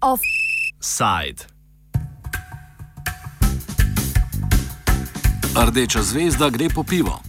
Offside. Rdeča zvezda gre po pivo.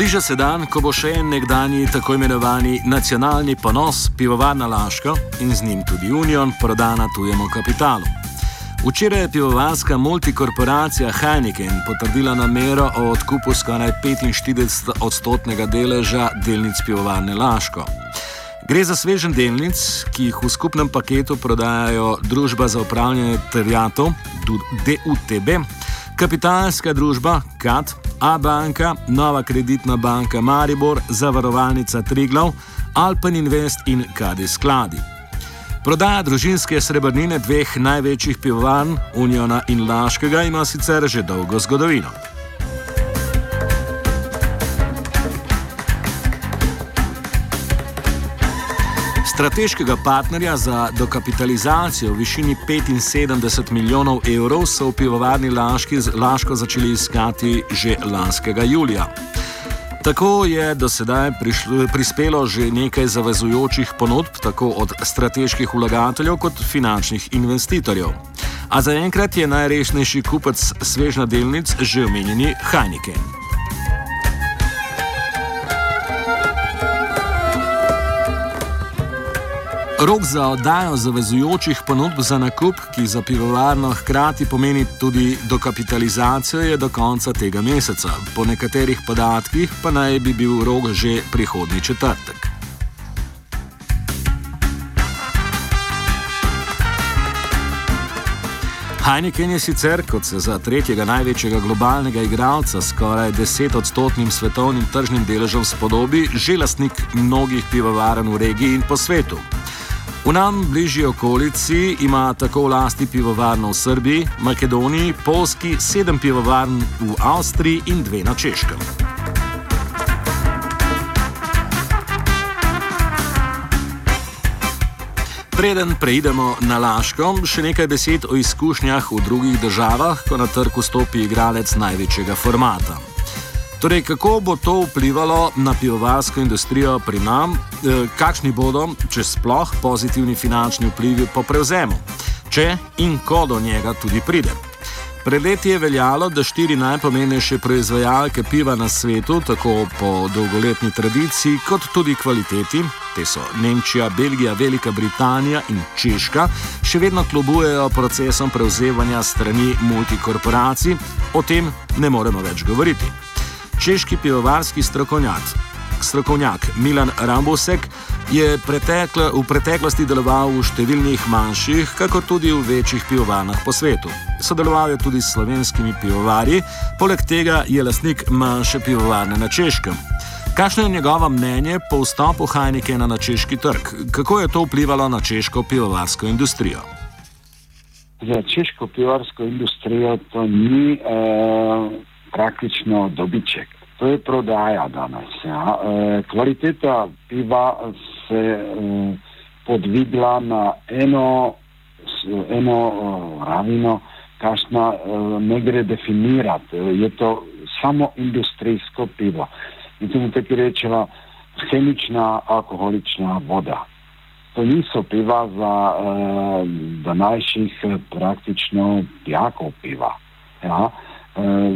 Bliža se dan, ko bo še en nekdani tako imenovani nacionalni ponos pivovarna Laško in z njim tudi Union prodana tujemu kapitalu. Včeraj je pivovarska multikorporacija Heineken potrdila namero o odkupu skoraj 45 odstotnega deleža delnic pivovarne Laško. Gre za svežen delnic, ki jih v skupnem paketu prodajajo Družba za upravljanje terjatov, DUTB, kapitalska družba KAT, A-banka, Nova kreditna banka Maribor, Zavarovalnica Triglav, Alpen Invest in KD skladi. Prodaja družinske srebrnine dveh največjih pivovarn, Uniona in Laškega, ima sicer že dolgo zgodovino. Strateškega partnerja za dokapitalizacijo v višini 75 milijonov evrov so v pivovarni Laški, Laško začeli iskati že lanskega julija. Tako je do sedaj prišlo, prispelo že nekaj zavezujočih ponudb, tako od strateških vlagateljev kot finančnih investitorjev. A zaenkrat je najresnejši kupec svežna delnic že omenjeni Heineken. Rok za oddajo zavezujočih ponudb za nakup, ki za pivovarno hkrati pomeni tudi dokapitalizacijo, je do konca tega meseca. Po nekaterih podatkih pa naj bi bil rok že prihodnji četrtek. Heineken je sicer, kot se za tretjega največjega globalnega igralca, skoraj desetodstotnim svetovnim tržnim deležem spodobi, že lastnik mnogih pivovarn v regiji in po svetu. V nam bližnji okolici ima tako v lasti pivovarno v Srbiji, Makedoniji, Polski, sedem pivovarn v Avstriji in dve na Češkem. Preden preidemo na Laško, še nekaj besed o izkušnjah v drugih državah, ko na trg vstopi igralec največjega formata. Torej, kako bo to vplivalo na pivovarsko industrijo pri nam, e, kakšni bodo, če sploh, pozitivni finančni vplivi po prevzemu, če in ko do njega tudi pride. Pred leti je veljalo, da štiri najpomembnejše proizvajalke piva na svetu, tako po dolgoletni tradiciji, kot tudi kvaliteti, te so Nemčija, Belgija, Velika Britanija in Češka, še vedno klobujejo procesom prevzemanja strani multikorporacij, o tem ne moremo več govoriti češki pivovarski strokovnjak. Strokovnjak Milan Rambosek je pretekle, v preteklosti deloval v številnih manjših, kako tudi v večjih pivovarnah po svetu. Sodeloval je tudi s slovenskimi pivovarji, poleg tega je lastnik manjše pivovarne na Češkem. Kakšno je njegovo mnenje po vstopu Heinekena na češki trg? Kako je to vplivalo na češko pivovarsko industrijo? Za češko pivovarsko industrijo to ni. Uh praktično dobiček. To je prodaja danes. Ja. E, kvaliteta piva se e, podvigla na eno, eno e, ravino, kašna e, ne gre definirati. Je to samo industrijsko pivo. In temu tako rečemo chemična alkoholična voda. To niso piva za e, današnjih praktično pijakov piva. Ja.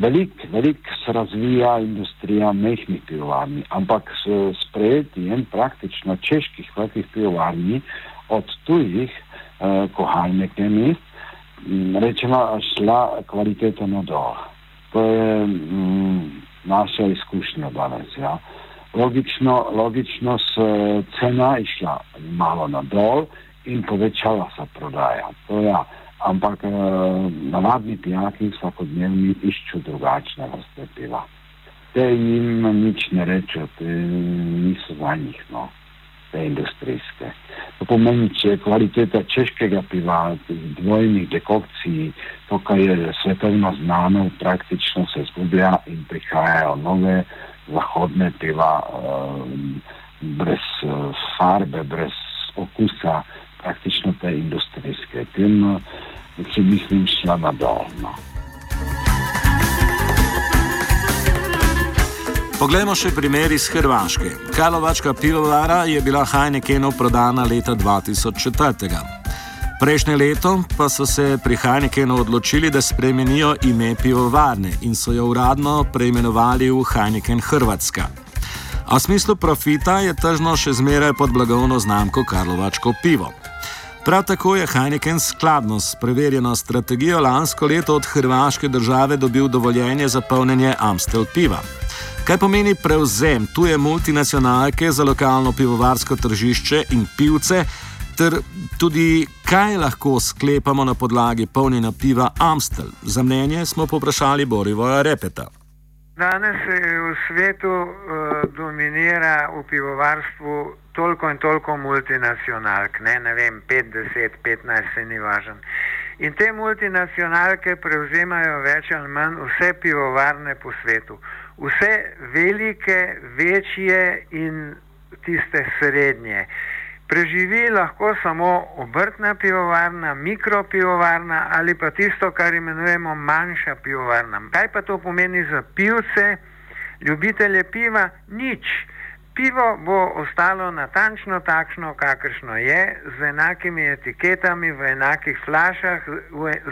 Veliko velik se razvija industrija mehkih pivovarni, ampak s sprejetjem praktično čeških velikih pivovarni od tujih, eh, kohajne kemi, rečemo, šla kvaliteta na dol. To je mm, naša izkušnja danes. Ja. Logično, logično se cena išla malo na dol in povečala se prodaja. To ja ampak uh, navadni pijaki vsakodnevni iščejo drugačne vrste piva. Te jim nič ne rečejo, te niso za njih, no, te industrijske. To pomeni, če je kvaliteta češkega piva, dvojnih dekokcij, to, kar je svetovno znano, praktično se zgublja in prihajajo nove zahodne piva, uh, brez uh, farbe, brez okusa praktično te industrijske. Tem uh, si mislim šla na dolno. Poglejmo še primer iz Hrvaške. Kalovačka pivovara je bila Heinekenu prodana leta 2004. Prejšnje leto pa so se pri Heinekenu odločili, da spremenijo ime pivovarne in so jo uradno preimenovali v Heineken Hrvatska. A v smislu profita je tržno še zmeraj pod blagovno znamko Karlovačko pivo. Prav tako je Heineken skladno s preverjeno strategijo lansko leto od hrvaške države dobil dovoljenje za polnjenje Amstel piva. Kaj pomeni prevzem tuje multinacionalke za lokalno pivovarsko tržišče in pivce, ter tudi kaj lahko sklepamo na podlagi polnjenja piva Amstel? Za mnenje smo poprašali Borivoja Repeta. Danes v svetu uh, dominira v pivovarstvu toliko in toliko multinacionalk, ne, ne vem, 5, 10, 15, se ni važen. In te multinacionalke prevzemajo več ali manj vse pivovarne po svetu. Vse velike, večje in tiste srednje. Preživi lahko samo obrtna pivovarna, mikropivovarna ali pa tisto, kar imenujemo manjša pivovarna. Kaj pa to pomeni za pivce, ljubitelje piva? Nič. Pivo bo ostalo natančno takšno, kakršno je, z enakimi etiketami, v enakih flašah,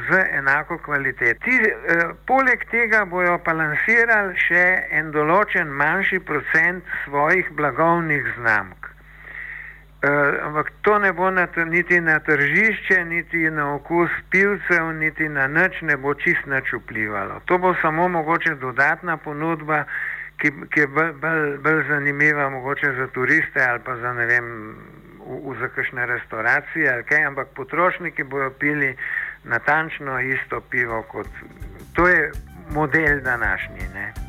z enako kvaliteto. Ti, eh, poleg tega bojo pa lansirali še en določen manjši procent svojih blagovnih znamk. Eh, ampak to ne bo na, niti na tržišče, niti na okus pivcev, niti na nič ne bo čist nič vplivalo. To bo samo mogoče dodatna ponudba ki, ki je bolj, bolj, bolj zanimiva, mogoče za turiste ali pa za ne vem, v, v za kakšne restauracije ali kaj, ampak potrošniki bojo pili natančno isto pivo kot to je model današnji. Ne?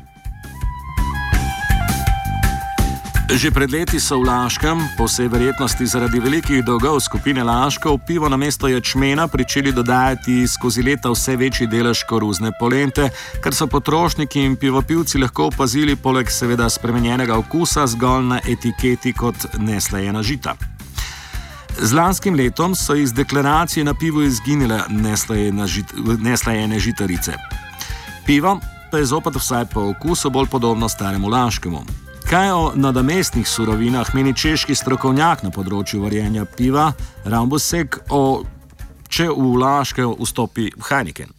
Že pred leti so v Laškem, po vsej verjetnosti zaradi velikih dolgov skupine Laškov, pivo na mesto ječmena pričeli dodajati skozi leta vse večji delež koruzne polente, kar so potrošniki in pivopivci lahko opazili poleg seveda spremenjenega okusa zgolj na etiketi kot neslajena žita. Z lanskim letom so iz deklaracije na pivu izginile neslajene žitarice. Pivo pa je zopet vsaj po okusu bolj podobno staremu Laškemu. Kaj o nadomestnih surovinah meni češki strokovnjak na področju varjenja piva, Rambusek, o, če v Laške vstopi Heineken?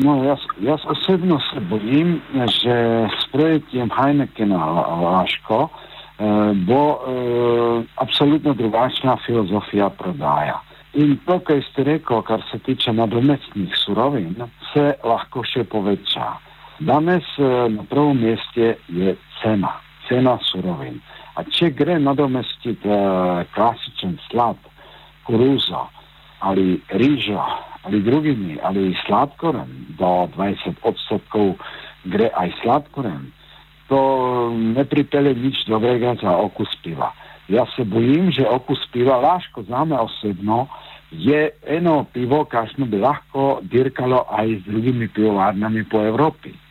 No, jaz, jaz osebno se bojim, že s projektom Heinekena Laško eh, bo eh, absolutno drugačna filozofija prodaja. In to, kar ste rekel, kar se tiče nadomestnih surovin, se lahko še poveča. Danes eh, na prvom mestu je cena, cena surovin. A če gre nadomestiti uh, klasičen slad, koruzo ali rižo ali drugimi ali sladkorem, do 20 odstotkov gre aj sladkorem, to ne pripelje nič dobrega za okus piva. Ja se bojim, že okus piva, laško za me osebno, je eno pivo, kakšno bi lahko dirkalo aj z drugimi pivovarnami po Evropi.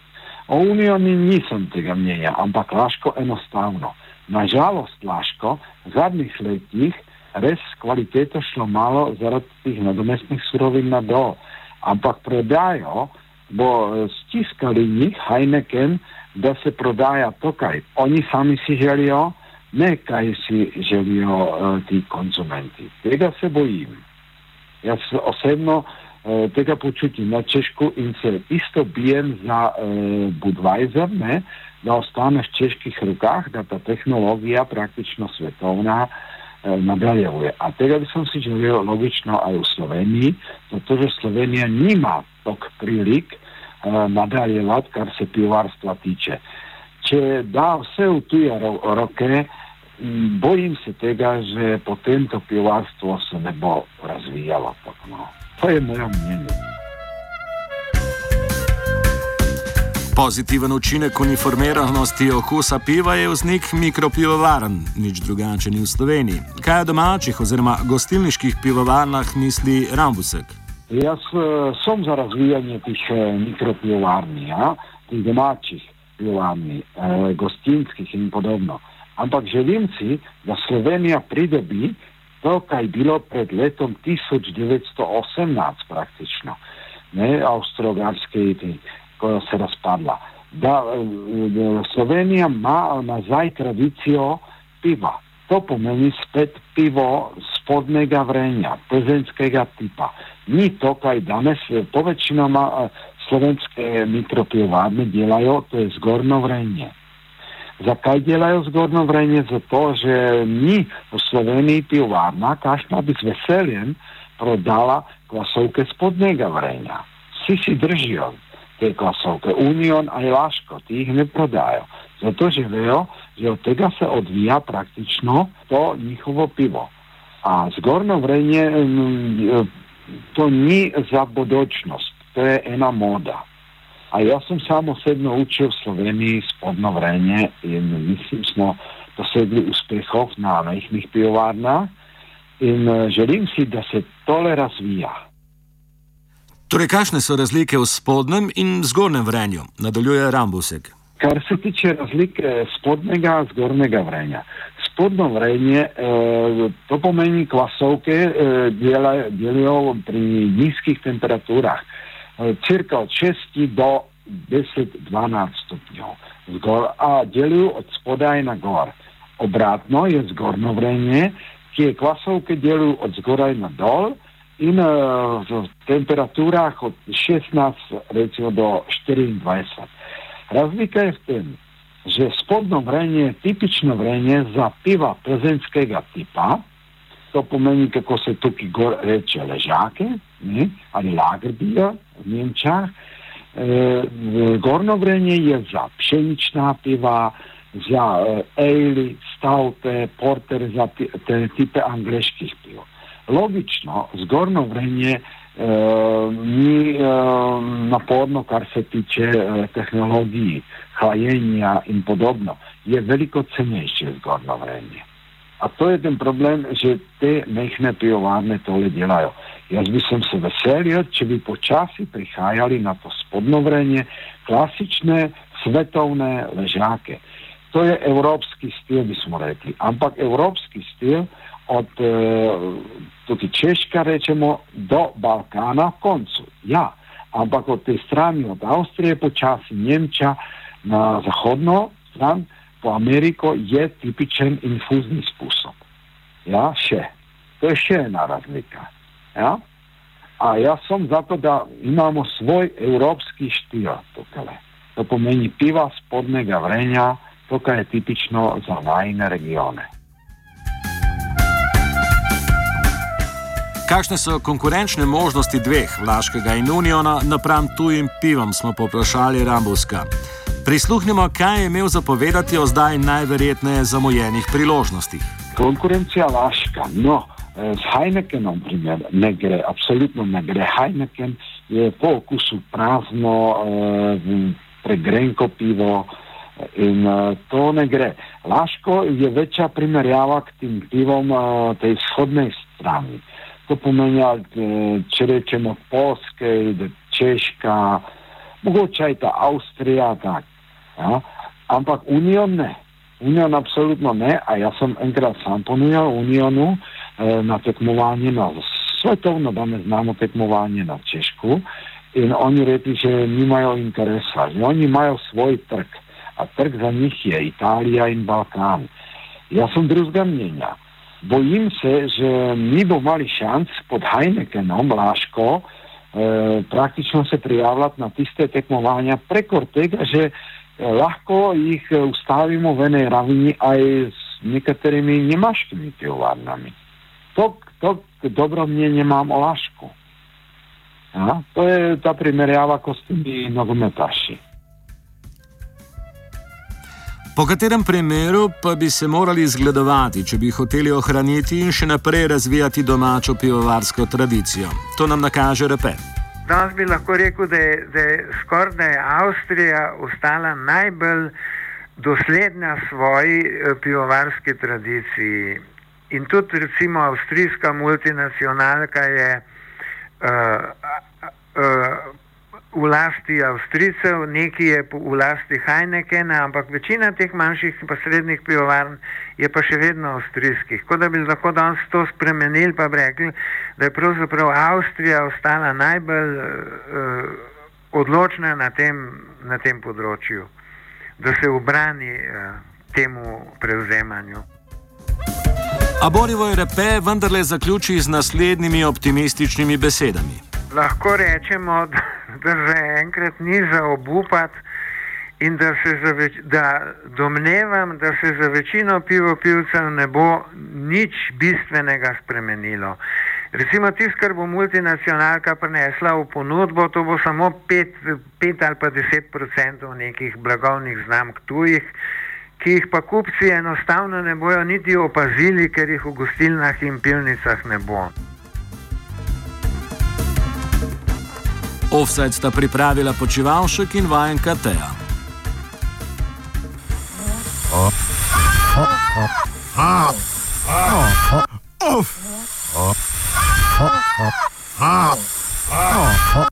O Uniji nisem tega mnenja, ampak Laško enostavno. Nažalost, Laško v zadnjih letih res kvaliteto šlo malo zaradi teh nadomestnih surovin na dol. Ampak prodajo bo eh, stiskali njih, Heineken, da se prodaja to, kaj oni sami si želijo, ne kaj si želijo uh, ti konzumenti. Tega se bojim. Jaz osebno Eh, tega počutim na Češku in se isto bijem za uh, Budweiser, ne, da ostane v čeških rukah, da ta tehnologija praktično svetovna uh, nadaljuje. A tega bi sem si želel logično aj v Sloveniji, zato že Slovenija tok prilik uh, nadaljevati, kar se pivarstva tiče. Če da vse v tuje ro roke, bojim se tega, že potem to pivarstvo se ne bo. Tako, no. To je moje mnenje. Pozitiven učinek uniformiranosti okusa piva je vznik mikropivovaren, nič drugače ni v Sloveniji. Kaj o domačih oziroma gostilniških pivovarnah misli Rambusek? Jaz uh, sem za razvijanje teh uh, mikropivovarn, ja? teh domačih pivovarn, uh, gostinskih in podobno. Ampak želim si, da Slovenija pridobi to, kar je bilo pred letom 1918 praktično, ne, avstrogarske, ko se razpadla. Da e, Slovenija ima nazaj tradicijo piva. To pomeni spet pivo spodnega vrenja, plzeňskega tipa. Ni to, kar danes povečinoma slovenske mikropivovarne delajo, to je zgornjo vrenje. Zakaj delajo zgornjo vrenje? Zato, že ni v Sloveniji pivovarna, kašna bi z veseljem prodala klasovke spodnega vrenja. Vsi si držijo te klasovke, Union ali Laško, ti jih ne prodajo. Zato, že vejo, že od tega se odvija praktično to njihovo pivo. A zgornjo vrenje to ni za bodočnost, to je ena moda. A jaz sem samo osebno učil v Sloveniji spodno vrenje in mislim, smo dosegli uspehov na majhnih pivovarnah in uh, želim si, da se tole razvija. Torej, kakšne so razlike v spodnjem in zgornjem vrenju? Nadaljuje Rambusek. Kar se tiče razlike spodnjega in zgornjega vrenja. Spodno vrenje, eh, to pomeni klasovke, eh, delajo pri nizkih temperaturah. Eh, cirka od 6 do 10-12 stopnjev, zgor, a delujejo od spodaj na gor. Obratno je zgornjo vrenje, ki je klasovke delujejo od zgoraj na dol in uh, v temperaturah od 16 recimo, do 24. Razlika je v tem, že spodno vrenje je tipično vrenje za piva prezenskega tipa, to pomeni, kako se tukaj gor reče ležake ne, ali lagerbijo v Nemčah. E, gorno vrenje je za pšenična piva, za e, ale, stavte, porter, za te tipe angliških piv. Logično, zgornjo vrenje e, ni e, naporno, kar se tiče e, tehnologij, hlajenja in podobno, je veliko cenejše zgornjo vrenje. A to je ten problem, že te mehne pivovarne tole delajo. Jaz bi se veselil, če bi počasi prihajali na to spodno vrenje, klasične svetovne ležake. To je evropski stil, bi smo rekli. Ampak evropski stil od eh, tukaj Češka rečemo do Balkana koncu. Ja, ampak od te strani, od Avstrije počasi Nemča na zahodno stran, po Ameriko je tipičen infuzni sposob. Ja, še. To je še ena razlika. Ja? A jaz sem zato, da imamo svoj evropski štil tukaj. To pomeni piva spodnega vrenja, to, kar je tipično za najne regione. Kakšne so konkurenčne možnosti dveh, Vlaškega in Uniona, napram tujim pivom, smo poprašali Rambuska. Prisluhnimo, kaj je imel zapovedati o zdaj najverjetneje zamujenih priložnostih. Konkurencija Vlaška. No. Z Heinekenom primer, ne gre, absolutno ne gre. Heineken je po okusu prazno, eh, pregrenko pivo in eh, to ne gre. Laško je večja primerjava k tem pivom eh, tej vzhodnej strani. To pomeni, če rečemo Polske, Češka, mogoče je ta Avstrija, tak, Ja? Ampak Unión ne. Unión absolútno ne a ja som enkrát samponujal Uniónu e, na tekmovanie na svetovno dáme známo tekmovanie na Češku in oni rekli, že nemajú interesa, že oni majú svoj trh a trh za nich je Itália in Balkán. Ja som druzga mnenia. Bojím se, že my bo mali šanc pod Heinekenom, no, Láško, praktično se prijavljati na tiste tekmovanja preko tega, že lahko jih eh, ustavimo v eni ravni, aj z nekaterimi njemaškimi pivovarnami to, to dobro mnenje imam o Lašku. Ja, to je ta primerjava, ko ste mi nogometaši. Po katerem primeru pa bi se morali zgledovati, če bi hoteli ohraniti in še naprej razvijati domačo pivovarsko tradicijo? To nam nakaže repet. Danes bi lahko rekel, da je, da je skoraj da je Avstrija ostala najbolj dosledna svoji eh, pivovarski tradiciji. In tudi, recimo, avstrijska multinacionalka je uh, uh, v lasti Avstrijcev, nekaj je v lasti Heinekena, ampak večina teh manjših in srednjih pivovarn je pa še vedno avstrijskih. Kot da bi lahko danes to spremenili, pa bi rekli, da je pravzaprav Avstrija ostala najbolj uh, odločna na tem, na tem področju, da se obrani uh, temu prevzemanju. A Borivoj Repe vendarle zaključi z naslednjimi optimističnimi besedami. Lahko rečemo, da, da za enkrat ni za obupati in da se za več, da domnevam, da se za večino pivopivcev ne bo nič bistvenega spremenilo. Recimo tisto, kar bo multinacionalka prinesla v ponudbo, to bo samo 5 ali pa 10 odstotkov nekih blagovnih znamk tujih ki jih pa kupci enostavno ne bojo niti opazili, ker jih v gostilnah in pivnicah ne bo. Offset sta pripravila počivalšek in vajenka Teja.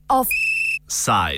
Offside.